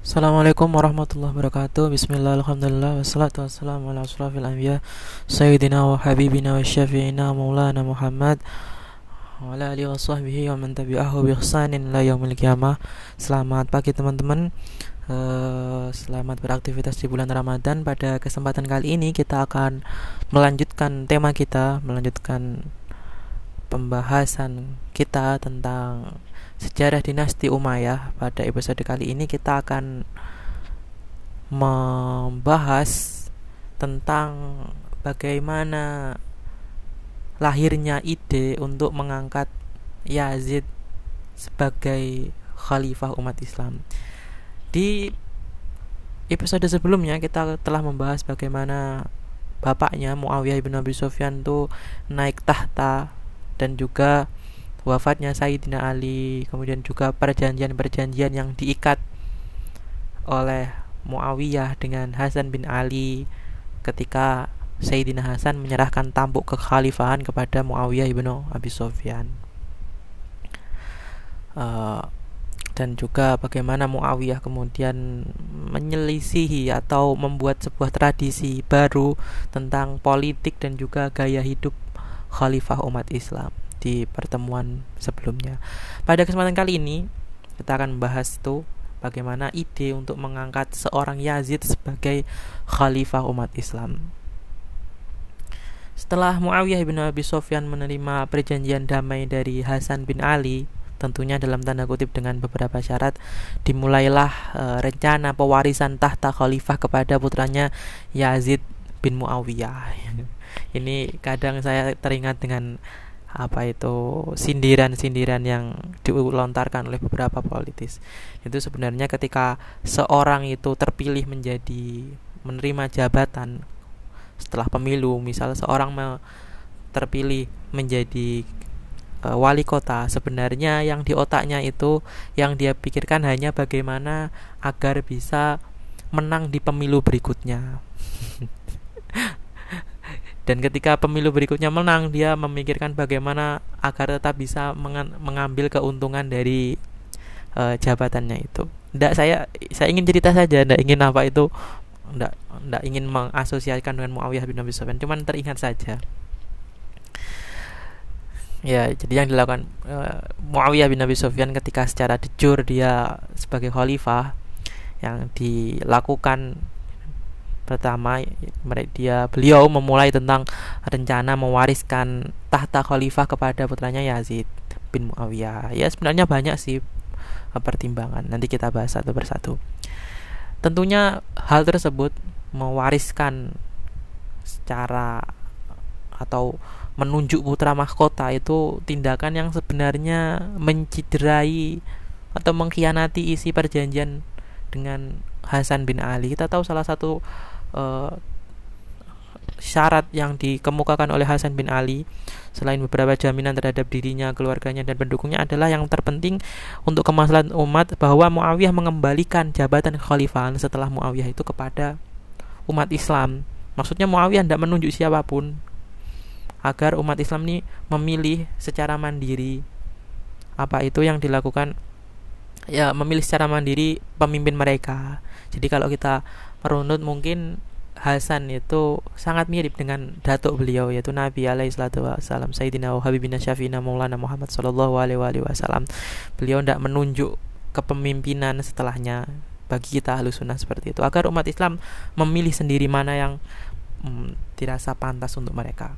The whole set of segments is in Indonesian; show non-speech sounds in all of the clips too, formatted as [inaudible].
Assalamualaikum warahmatullahi wabarakatuh. Bismillah, alhamdulillah Wassalatu wassalamu ala asrafil anbiya Sayyidina wa habibina wa syafi'ina Maulana Muhammad Wa ala alihi wa sahbihi wa man tabi'ahu bi ihsanin la yaumil qiyamah. Selamat pagi teman-teman. Uh, Selamat beraktivitas di bulan Ramadan. Pada kesempatan kali ini kita akan melanjutkan tema kita Melanjutkan pembahasan kita tentang sejarah dinasti Umayyah. Pada episode kali ini kita akan membahas tentang bagaimana lahirnya ide untuk mengangkat Yazid sebagai khalifah umat Islam. Di episode sebelumnya kita telah membahas bagaimana bapaknya Muawiyah bin Abi Sufyan itu naik tahta dan juga wafatnya Sayyidina Ali, kemudian juga perjanjian-perjanjian yang diikat oleh Muawiyah dengan Hasan bin Ali ketika Sayyidina Hasan menyerahkan tampuk kekhalifahan kepada Muawiyah ibnu Abi Sufyan. Uh, dan juga bagaimana Muawiyah kemudian menyelisihi atau membuat sebuah tradisi baru tentang politik dan juga gaya hidup khalifah umat Islam di pertemuan sebelumnya. Pada kesempatan kali ini kita akan membahas itu bagaimana ide untuk mengangkat seorang Yazid sebagai khalifah umat Islam. Setelah Muawiyah bin Abi Sofyan menerima perjanjian damai dari Hasan bin Ali, tentunya dalam tanda kutip dengan beberapa syarat, dimulailah e, rencana pewarisan tahta khalifah kepada putranya Yazid bin Muawiyah. [laughs] Ini kadang saya teringat dengan apa itu sindiran-sindiran yang dilontarkan oleh beberapa politis itu sebenarnya ketika seorang itu terpilih menjadi menerima jabatan setelah pemilu misal seorang terpilih menjadi uh, wali kota sebenarnya yang di otaknya itu yang dia pikirkan hanya bagaimana agar bisa menang di pemilu berikutnya [laughs] dan ketika pemilu berikutnya menang dia memikirkan bagaimana agar tetap bisa mengambil keuntungan dari uh, jabatannya itu. Tidak saya saya ingin cerita saja, tidak ingin apa itu, tidak tidak ingin mengasosiasikan dengan Muawiyah bin Abi Sufyan, cuman teringat saja. Ya, jadi yang dilakukan uh, Muawiyah bin Abi Sufyan ketika secara dejur dia sebagai khalifah yang dilakukan Pertama, dia beliau memulai tentang rencana mewariskan tahta khalifah kepada putranya Yazid bin Muawiyah. Ya sebenarnya banyak sih eh, pertimbangan. Nanti kita bahas satu persatu. Tentunya hal tersebut mewariskan secara atau menunjuk putra mahkota itu tindakan yang sebenarnya menciderai atau mengkhianati isi perjanjian dengan Hasan bin Ali. Kita tahu salah satu uh, syarat yang dikemukakan oleh Hasan bin Ali selain beberapa jaminan terhadap dirinya, keluarganya dan pendukungnya adalah yang terpenting untuk kemaslahatan umat bahwa Muawiyah mengembalikan jabatan kekhalifahan setelah Muawiyah itu kepada umat Islam. Maksudnya Muawiyah tidak menunjuk siapa pun agar umat Islam ini memilih secara mandiri apa itu yang dilakukan ya memilih secara mandiri pemimpin mereka. Jadi kalau kita merunut mungkin Hasan itu sangat mirip dengan datuk beliau yaitu Nabi alaihi salatu wasallam Sayyidina wa Habibina Syafi'ina Maulana Muhammad sallallahu alaihi wasallam. Beliau tidak menunjuk kepemimpinan setelahnya bagi kita ahlu sunnah seperti itu agar umat Islam memilih sendiri mana yang hmm, dirasa pantas untuk mereka.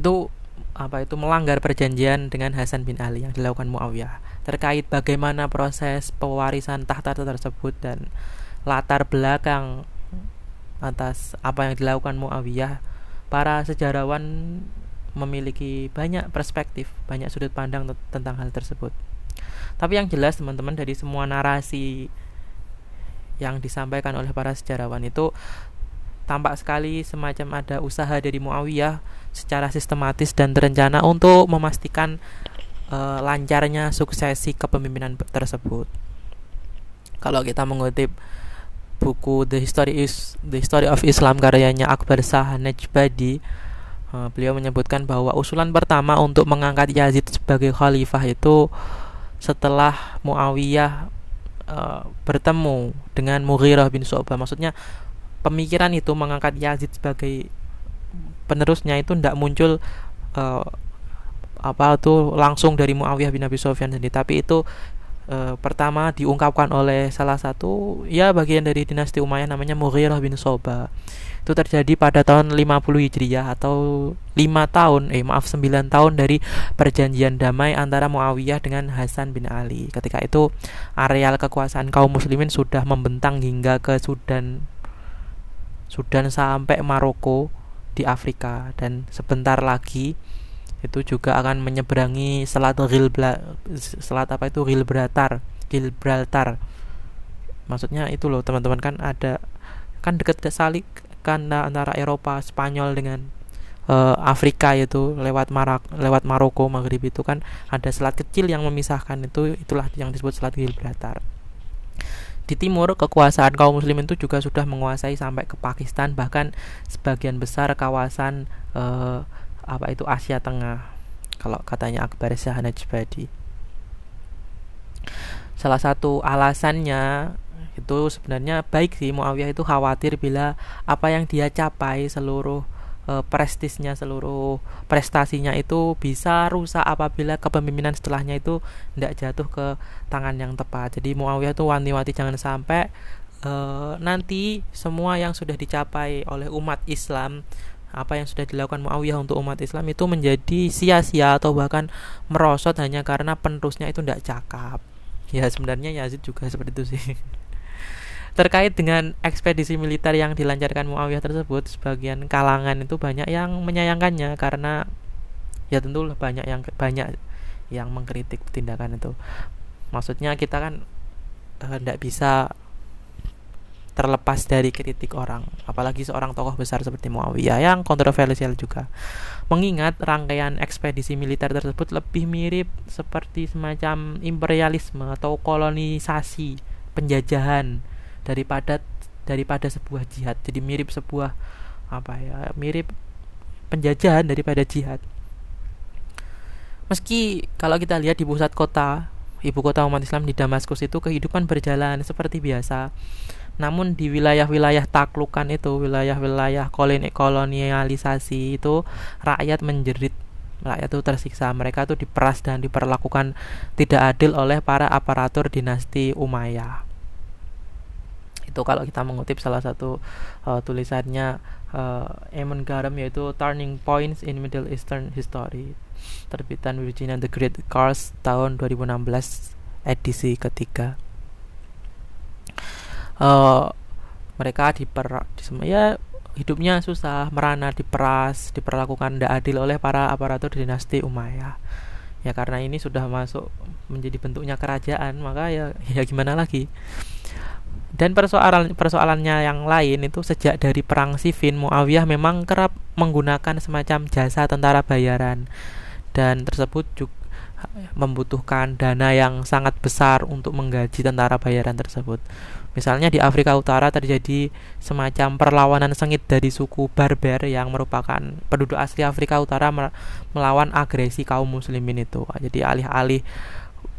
Itu apa itu melanggar perjanjian dengan Hasan bin Ali yang dilakukan Muawiyah terkait bagaimana proses pewarisan tahta tersebut dan latar belakang atas apa yang dilakukan Muawiyah, para sejarawan memiliki banyak perspektif, banyak sudut pandang tentang hal tersebut. Tapi yang jelas teman-teman dari semua narasi yang disampaikan oleh para sejarawan itu tampak sekali semacam ada usaha dari Muawiyah secara sistematis dan terencana untuk memastikan uh, lancarnya suksesi kepemimpinan tersebut. Kalau kita mengutip buku The History is The History of Islam karyanya Akbar Shah Najbadi uh, beliau menyebutkan bahwa usulan pertama untuk mengangkat Yazid sebagai khalifah itu setelah Muawiyah uh, bertemu dengan Mughirah bin Syu'bah maksudnya pemikiran itu mengangkat Yazid sebagai penerusnya itu tidak muncul apa tuh langsung dari Muawiyah bin Abi Sufyan sendiri. Tapi itu e, pertama diungkapkan oleh salah satu ya bagian dari dinasti Umayyah namanya Mughirah bin Soba. Itu terjadi pada tahun 50 Hijriah atau 5 tahun eh maaf 9 tahun dari perjanjian damai antara Muawiyah dengan Hasan bin Ali. Ketika itu areal kekuasaan kaum muslimin sudah membentang hingga ke Sudan Sudan sampai Maroko di Afrika. Dan sebentar lagi itu juga akan menyeberangi selat Gilbra, selat apa itu? Gibraltar Gibraltar maksudnya itu loh teman-teman kan ada kan dekat salik kan antara Eropa Spanyol dengan uh, Afrika itu lewat Marak lewat Maroko Maghrib itu kan ada selat kecil yang memisahkan itu itulah yang disebut selat Gibraltar di timur kekuasaan kaum muslim itu juga sudah menguasai sampai ke Pakistan bahkan sebagian besar kawasan uh, apa itu Asia Tengah? Kalau katanya Akbar Najbadi salah satu alasannya itu sebenarnya baik sih Muawiyah itu khawatir bila apa yang dia capai seluruh e, prestisnya seluruh prestasinya itu bisa rusak apabila kepemimpinan setelahnya itu tidak jatuh ke tangan yang tepat. Jadi Muawiyah itu wanti-wanti jangan sampai e, nanti semua yang sudah dicapai oleh umat Islam apa yang sudah dilakukan Muawiyah untuk umat Islam itu menjadi sia-sia atau bahkan merosot hanya karena penerusnya itu tidak cakap. Ya sebenarnya Yazid juga [laughs] seperti itu sih. Terkait dengan ekspedisi militer yang dilancarkan Muawiyah tersebut, sebagian kalangan itu banyak yang menyayangkannya karena ya tentu banyak yang banyak yang mengkritik tindakan itu. Maksudnya kita kan tidak uh, bisa terlepas dari kritik orang, apalagi seorang tokoh besar seperti Muawiyah yang kontroversial juga. Mengingat rangkaian ekspedisi militer tersebut lebih mirip seperti semacam imperialisme atau kolonisasi, penjajahan daripada daripada sebuah jihad. Jadi mirip sebuah apa ya, mirip penjajahan daripada jihad. Meski kalau kita lihat di pusat kota, ibu kota umat Islam di Damaskus itu kehidupan berjalan seperti biasa namun di wilayah-wilayah taklukan itu, wilayah-wilayah kolonialisasi itu rakyat menjerit. Rakyat itu tersiksa. Mereka itu diperas dan diperlakukan tidak adil oleh para aparatur dinasti Umayyah. Itu kalau kita mengutip salah satu uh, tulisannya uh, Eamon Garam yaitu Turning Points in Middle Eastern History terbitan Virginia the Great Cars tahun 2016 edisi ketiga uh, mereka diper ya hidupnya susah merana diperas diperlakukan tidak adil oleh para aparatur dinasti Umayyah. Ya karena ini sudah masuk menjadi bentuknya kerajaan maka ya ya gimana lagi? Dan persoalan persoalannya yang lain itu sejak dari perang Siffin Muawiyah memang kerap menggunakan semacam jasa tentara bayaran. Dan tersebut juga membutuhkan dana yang sangat besar untuk menggaji tentara bayaran tersebut Misalnya di Afrika Utara terjadi semacam perlawanan sengit dari suku Barber yang merupakan penduduk asli Afrika Utara melawan agresi kaum muslimin itu. Jadi alih-alih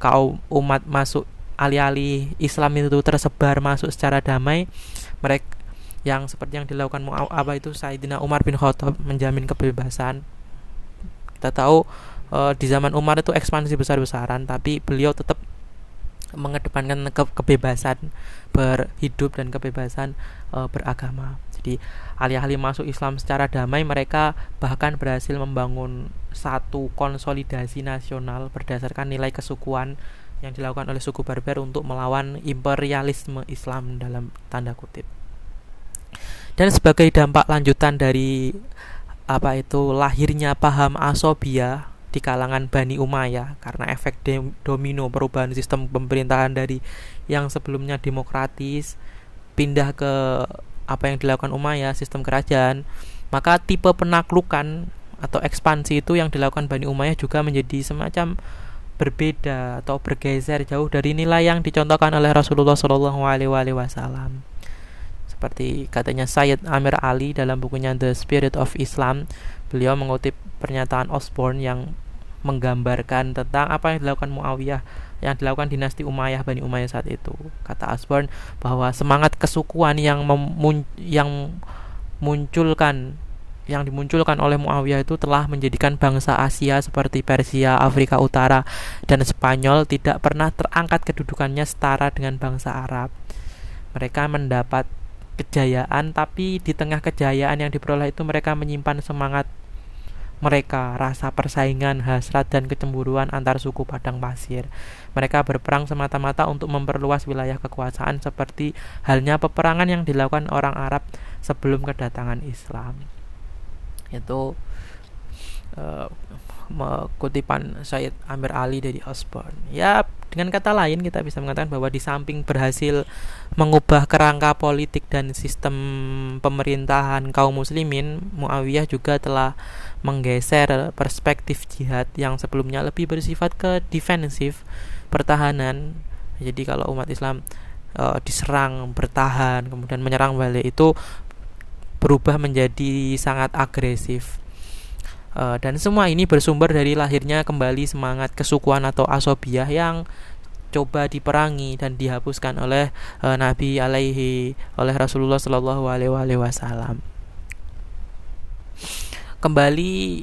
kaum umat masuk alih-alih Islam itu tersebar masuk secara damai, mereka yang seperti yang dilakukan apa itu Sayyidina Umar bin Khattab menjamin kebebasan. Kita tahu e, di zaman Umar itu ekspansi besar-besaran, tapi beliau tetap mengedepankan ke kebebasan berhidup dan kebebasan e, beragama. Jadi alih-alih masuk Islam secara damai, mereka bahkan berhasil membangun satu konsolidasi nasional berdasarkan nilai kesukuan yang dilakukan oleh suku Barbar untuk melawan imperialisme Islam dalam tanda kutip. Dan sebagai dampak lanjutan dari apa itu lahirnya paham asobia di kalangan Bani Umayyah karena efek domino perubahan sistem pemerintahan dari yang sebelumnya demokratis pindah ke apa yang dilakukan Umayyah sistem kerajaan maka tipe penaklukan atau ekspansi itu yang dilakukan Bani Umayyah juga menjadi semacam berbeda atau bergeser jauh dari nilai yang dicontohkan oleh Rasulullah Shallallahu Alaihi Wasallam. Seperti katanya Sayyid Amir Ali dalam bukunya The Spirit of Islam beliau mengutip pernyataan Osborne yang menggambarkan tentang apa yang dilakukan Muawiyah yang dilakukan dinasti Umayyah Bani Umayyah saat itu. Kata Asborn bahwa semangat kesukuan yang memun yang munculkan yang dimunculkan oleh Muawiyah itu telah menjadikan bangsa Asia seperti Persia, Afrika Utara, dan Spanyol tidak pernah terangkat kedudukannya setara dengan bangsa Arab. Mereka mendapat kejayaan, tapi di tengah kejayaan yang diperoleh itu mereka menyimpan semangat mereka, rasa persaingan, hasrat, dan kecemburuan antar suku padang pasir. Mereka berperang semata-mata untuk memperluas wilayah kekuasaan seperti halnya peperangan yang dilakukan orang Arab sebelum kedatangan Islam. Itu uh, kutipan Said Amir Ali dari Osborne. Ya, dengan kata lain kita bisa mengatakan bahwa di samping berhasil mengubah kerangka politik dan sistem pemerintahan kaum muslimin, Muawiyah juga telah menggeser perspektif jihad yang sebelumnya lebih bersifat ke defensif pertahanan. Jadi kalau umat Islam uh, diserang bertahan kemudian menyerang balik itu berubah menjadi sangat agresif. Uh, dan semua ini bersumber dari lahirnya kembali semangat kesukuan atau asobiah yang coba diperangi dan dihapuskan oleh uh, Nabi alaihi oleh Rasulullah Shallallahu alaihi wasallam kembali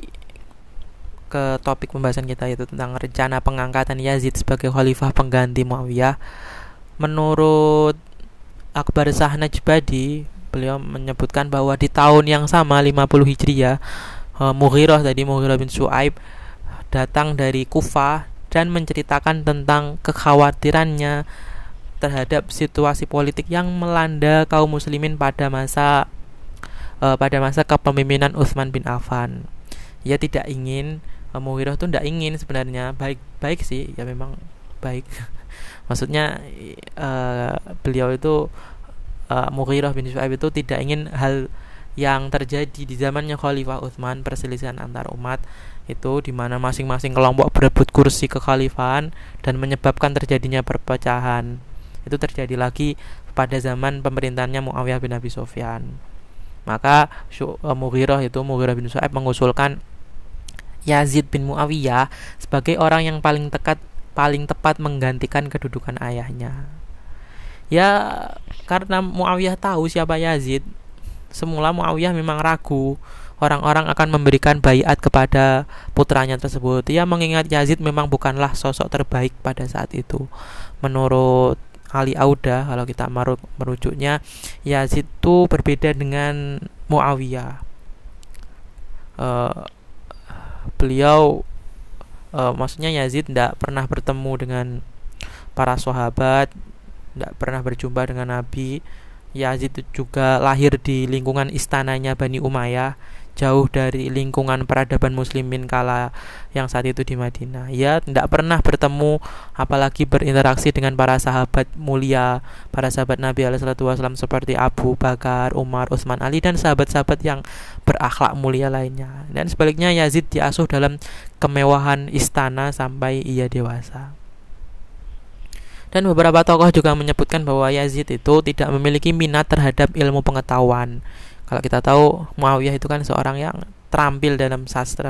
ke topik pembahasan kita itu tentang rencana pengangkatan Yazid sebagai khalifah pengganti Muawiyah. Menurut Akbar Sah Najbadi, beliau menyebutkan bahwa di tahun yang sama 50 Hijriah, eh, Mughirah tadi Mughirah bin Su'aib datang dari Kufah dan menceritakan tentang kekhawatirannya terhadap situasi politik yang melanda kaum muslimin pada masa uh, pada masa kepemimpinan Utsman bin Affan. Ia tidak ingin uh, Mughirah itu tidak ingin sebenarnya baik baik sih ya memang baik. [laughs] Maksudnya uh, beliau itu uh, Mughirah bin Shu'aib itu tidak ingin hal yang terjadi di zamannya Khalifah Utsman perselisihan antar umat itu di mana masing-masing kelompok berebut kursi kekhalifahan dan menyebabkan terjadinya perpecahan. Itu terjadi lagi pada zaman pemerintahannya Muawiyah bin Abi Sufyan. Maka uh, Mughirah itu Mughirah bin Su'aib mengusulkan Yazid bin Muawiyah sebagai orang yang paling tekat paling tepat menggantikan kedudukan ayahnya. Ya karena Muawiyah tahu siapa Yazid, semula Muawiyah memang ragu orang-orang akan memberikan bayat kepada putranya tersebut. Ia mengingat Yazid memang bukanlah sosok terbaik pada saat itu. Menurut Ali Auda kalau kita merujuknya Yazid itu berbeda dengan Muawiyah. Uh, beliau uh, maksudnya Yazid tidak pernah bertemu dengan para sahabat tidak pernah berjumpa dengan Nabi Yazid juga lahir di lingkungan istananya Bani Umayyah jauh dari lingkungan peradaban muslimin kala yang saat itu di Madinah. Ia tidak pernah bertemu apalagi berinteraksi dengan para sahabat mulia, para sahabat Nabi Wasallam seperti Abu Bakar, Umar, Utsman, Ali dan sahabat-sahabat yang berakhlak mulia lainnya. Dan sebaliknya Yazid diasuh dalam kemewahan istana sampai ia dewasa. Dan beberapa tokoh juga menyebutkan bahwa Yazid itu tidak memiliki minat terhadap ilmu pengetahuan. Kalau kita tahu Muawiyah itu kan seorang yang terampil dalam sastra.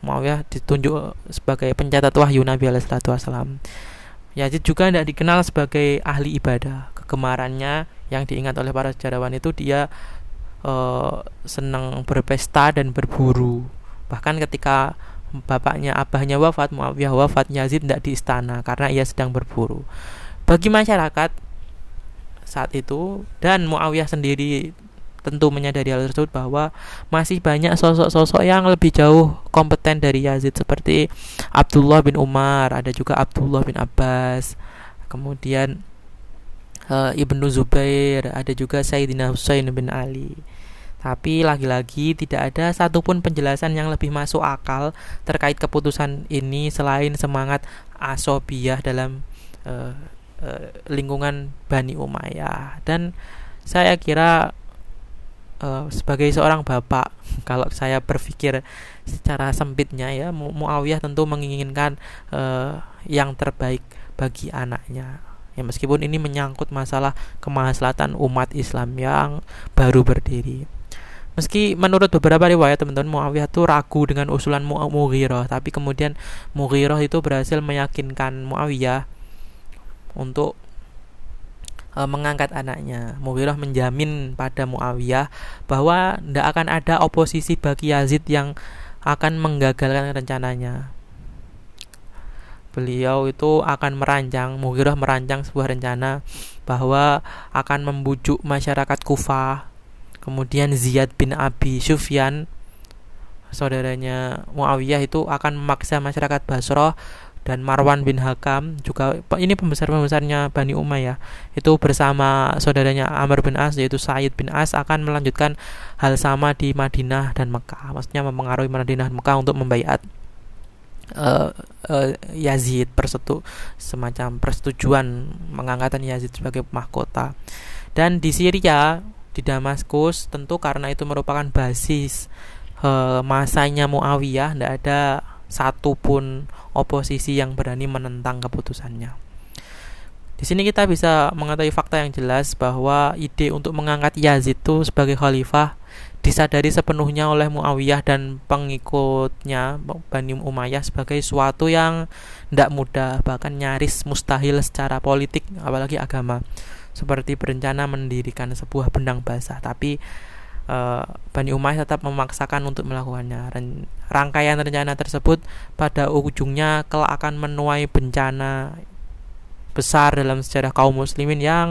Muawiyah ditunjuk sebagai pencatat wahyu Nabi Wasallam. Yazid juga tidak dikenal sebagai ahli ibadah. Kegemarannya yang diingat oleh para sejarawan itu dia uh, senang berpesta dan berburu. Bahkan ketika bapaknya abahnya wafat, Muawiyah wafat, Yazid tidak di istana karena ia sedang berburu. Bagi masyarakat saat itu dan Muawiyah sendiri tentu menyadari hal tersebut bahwa masih banyak sosok-sosok yang lebih jauh kompeten dari Yazid seperti Abdullah bin Umar, ada juga Abdullah bin Abbas, kemudian uh, Ibnu Zubair, ada juga Sayyidina Husain bin Ali. Tapi lagi-lagi tidak ada satupun penjelasan yang lebih masuk akal terkait keputusan ini selain semangat asobiah dalam uh, uh, lingkungan Bani Umayyah. Dan saya kira uh, sebagai seorang bapak [laughs] kalau saya berpikir secara sempitnya ya Mu Muawiyah tentu menginginkan uh, yang terbaik bagi anaknya. Ya meskipun ini menyangkut masalah kemaslahatan umat Islam yang baru berdiri Meski menurut beberapa riwayat teman-teman Muawiyah itu ragu dengan usulan Mughirah, tapi kemudian Mughirah itu berhasil meyakinkan Muawiyah untuk e, mengangkat anaknya. Mughirah menjamin pada Muawiyah bahwa tidak akan ada oposisi bagi Yazid yang akan menggagalkan rencananya. Beliau itu akan merancang, Mughirah merancang sebuah rencana bahwa akan membujuk masyarakat Kufah. Kemudian Ziyad bin Abi Sufyan saudaranya Muawiyah itu akan memaksa masyarakat Basrah dan Marwan bin Hakam juga ini pembesar-pembesarnya Bani Umayyah itu bersama saudaranya Amr bin As yaitu Said bin As akan melanjutkan hal sama di Madinah dan Mekah. Maksudnya mempengaruhi Madinah dan Mekah untuk membaiat uh, uh, Yazid persetu semacam persetujuan mengangkatan Yazid sebagai mahkota. Dan di Syria di Damaskus tentu karena itu merupakan basis uh, masanya Muawiyah tidak ada satupun oposisi yang berani menentang keputusannya. Di sini kita bisa mengetahui fakta yang jelas bahwa ide untuk mengangkat Yazid itu sebagai khalifah disadari sepenuhnya oleh Muawiyah dan pengikutnya Bani Umayyah sebagai suatu yang tidak mudah bahkan nyaris mustahil secara politik apalagi agama seperti berencana mendirikan sebuah benang basah tapi uh, Bani Umayyah tetap memaksakan untuk melakukannya. Ren rangkaian rencana tersebut pada ujungnya kelak akan menuai bencana besar dalam sejarah kaum muslimin yang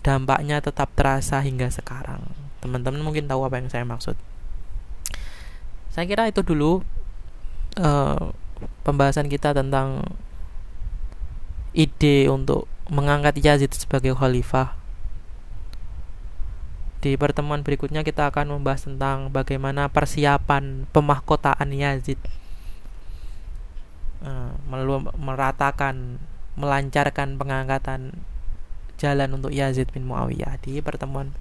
dampaknya tetap terasa hingga sekarang. Teman-teman mungkin tahu apa yang saya maksud. Saya kira itu dulu uh, pembahasan kita tentang ide untuk mengangkat Yazid sebagai khalifah di pertemuan berikutnya kita akan membahas tentang bagaimana persiapan pemahkotaan Yazid uh, meratakan melancarkan pengangkatan jalan untuk Yazid bin Muawiyah di pertemuan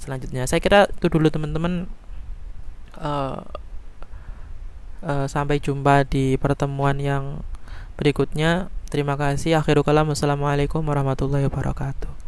selanjutnya. Saya kira itu dulu teman-teman. Uh, uh, sampai jumpa di pertemuan yang berikutnya. Terima kasih. Akhirul kalam. Wassalamualaikum warahmatullahi wabarakatuh.